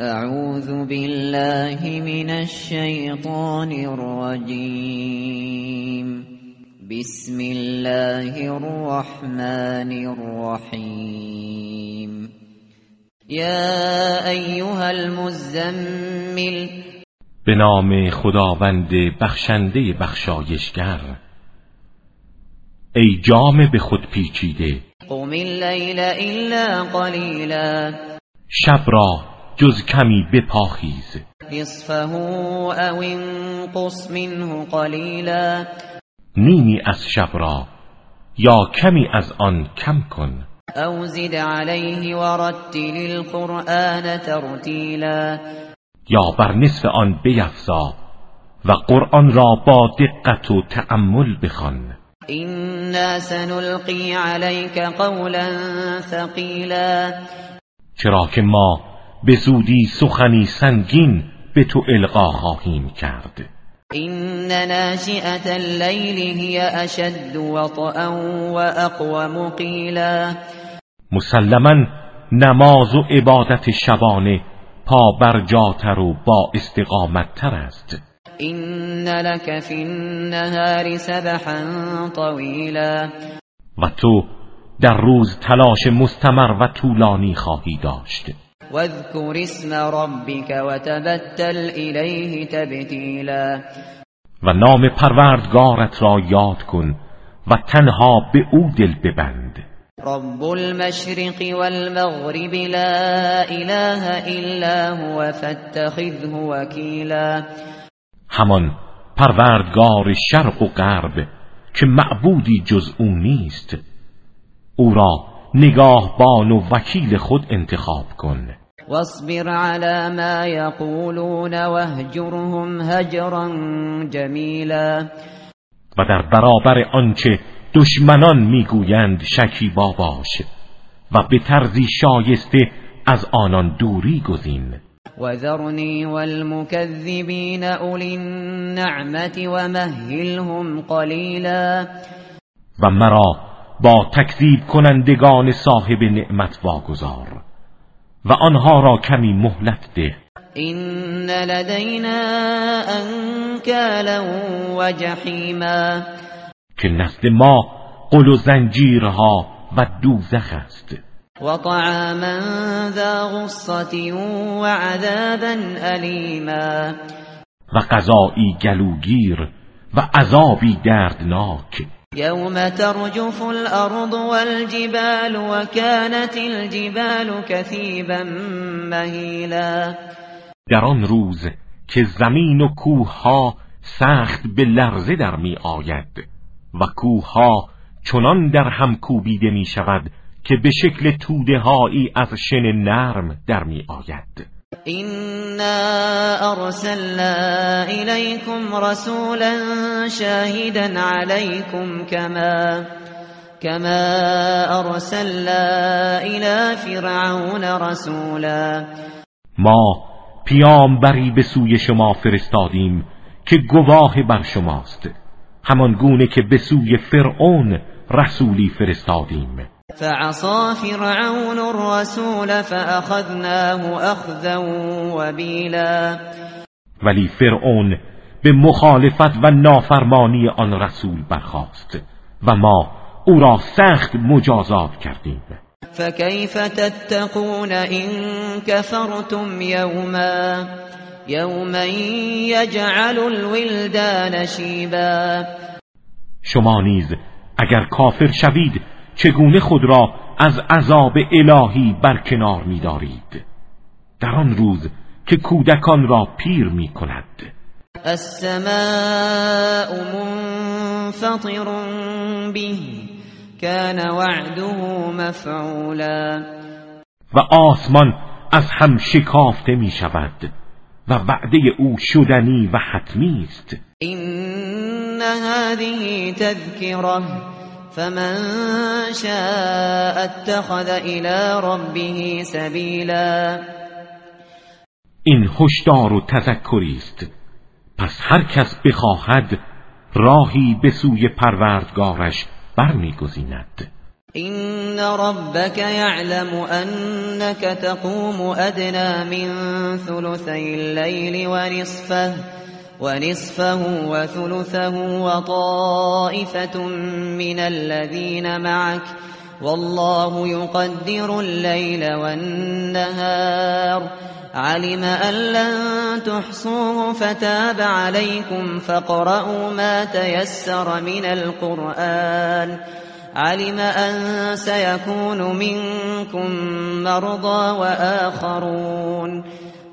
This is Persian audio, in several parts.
اعوذ بالله من الشیطان الرجیم بسم الله الرحمن الرحیم یا ایها المزمل. به نام خداوند بخشنده بخشایشگر. ای جام به خود پیچیده. قم اللیل الا قلیلا شب را جز کمی بپاخیز نصفه او انقص منه قلیلا. نیمی از شب را یا کمی از آن کم کن. او زد علیه ورتل القرآن ترتیلا. یا بر نصف آن بیفزا و قرآن را با دقت و تأمل بخوان. اینا سنلقی علیک قولا ثقیلا. چرا که ما به زودی سخنی سنگین به تو القا خواهیم کرد. این ناشئه اللیل هی اشد وطئا و اقوم قیلا مسلما نماز و عبادت شبانه پا بر جاتر و با استقامت تر است. این لك فی النهار سبحا طویلا و تو در روز تلاش مستمر و طولانی خواهی داشت. واذكر اسم ربك وتبتل الیه تبتیلا و نام پروردگارت را یاد کن و تنها به او دل ببند. رب المشرق والمغرب لا اله الا هو فاتخذه وكيلا. همان پروردگار شرق و غرب که معبودی جز او نیست. او را نگاهبان و وکیل خود انتخاب کن. واصبر على ما يقولون واهجرهم هجرا جمیلا و در برابر آنچه دشمنان می‌گویند شکیبا باش و به طرزی شایسته از آنان دوری گزین. وذرني والمكذبين أولي النعمة ومهلهم قلیلا. و مرا با تکذیب کنندگان صاحب نعمت واگذار و آنها را کمی مهلت ده. این لدینا انکالا و جحیما که نزد ما قل و زنجیرها و دوزخ است. و طعاما ذا غصة و عذابا الیما و غذایی گلوگیر و عذابی دردناک. یوم ترجف الارض والجبال وكانت الجبال كثيبا مهیلا در آن روز که زمین و کوه ها سخت به لرزه در می آید و کوه ها چنان در هم کوبیده می شود که به شکل توده هایی از شن نرم در می آید. اینا ارسلنا الیکم رسولا شاهدا علیکم کما كما ارسلنا الى فرعون رسولا. ما پیامبری به سوی شما فرستادیم که گواه بر شماست. همان گونه که به سوی فرعون رسولی فرستادیم. فعصا فرعون الرسول فأخذناه اخذا وبیلا ولی فرعون به مخالفت و نافرمانی آن رسول برخاست و ما او را سخت مجازات کردیم. فكيف تتقون إن كفرتم يوما يوما يجعل الولدان شیبا. شما نیز اگر کافر شوید چگونه خود را از عذاب الهی برکنار می‌دارید؟ در آن روز که کودکان را پیر می کند السماء منفطر به كان وعده مفعولا. و آسمان از هم شکافته می شود و وعده او شدنی و حتمی است. این هذه تذکره فمن شاء اتخذ الى ربه سبیلا این هشدار و تذکری است. پس هر کس بخواهد راهی به سوی پروردگارش برمیگزیند. إن ربك يعلم أنك تقوم أدنى من ثلثي الليل ونصفه ونصفه وثلثه وطائفة من الذين معك والله يقدر الليل والنهار. علم أن لن تحصوه فتاب عليكم فاقرؤوا ما تيسر من القرآن. علم أن سيكون منكم مرضى وآخرون.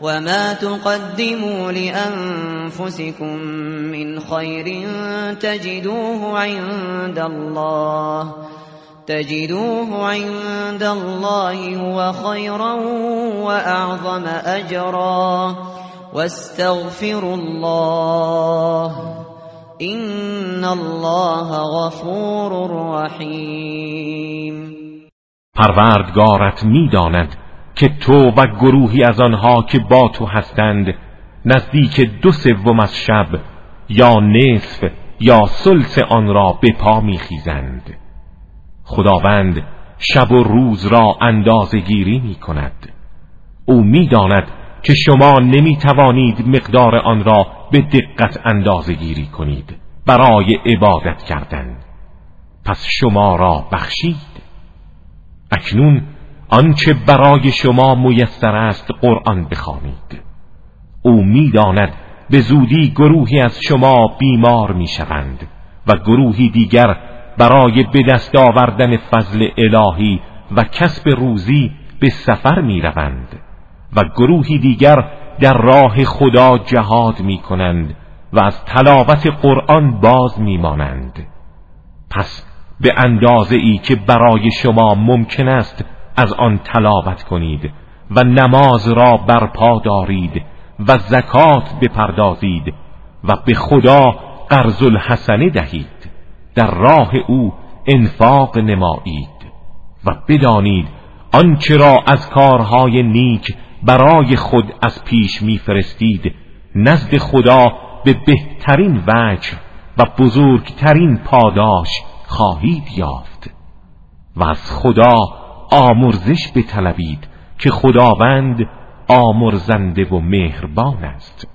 وما تقدموا لأنفسكم من خير تجدوه عند الله تجدوه عند الله هو خيرا وأعظم أجرا واستغفروا الله إن الله غفور رحیم پروردگارت میداند که تو و گروهی از آنها که با تو هستند نزدیک دو سوم از شب یا نصف یا سلس آن را به پا میخیزند. خداوند شب و روز را اندازه گیری می کند او می‌داند که شما نمی توانید مقدار آن را به دقت اندازه گیری کنید برای عبادت کردن. پس شما را بخشید. اکنون آنچه برای شما میسر است قرآن بخوانید. او می‌داند به زودی گروهی از شما بیمار می‌شوند و گروهی دیگر برای به دست آوردن فضل الهی و کسب روزی به سفر می‌روند و گروهی دیگر در راه خدا جهاد می کنند و از تلاوت قرآن باز میمانند. پس به اندازه ای که برای شما ممکن است از آن تلاوت کنید و نماز را برپا دارید و زکات بپردازید و به خدا قرض الحسنه دهید. در راه او انفاق نمایید و بدانید آنچه را از کارهای نیک برای خود از پیش میفرستید نزد خدا به بهترین وجه و بزرگترین پاداش خواهید یافت. و از خدا آمرزش بطلبید که خداوند آمرزنده و مهربان است.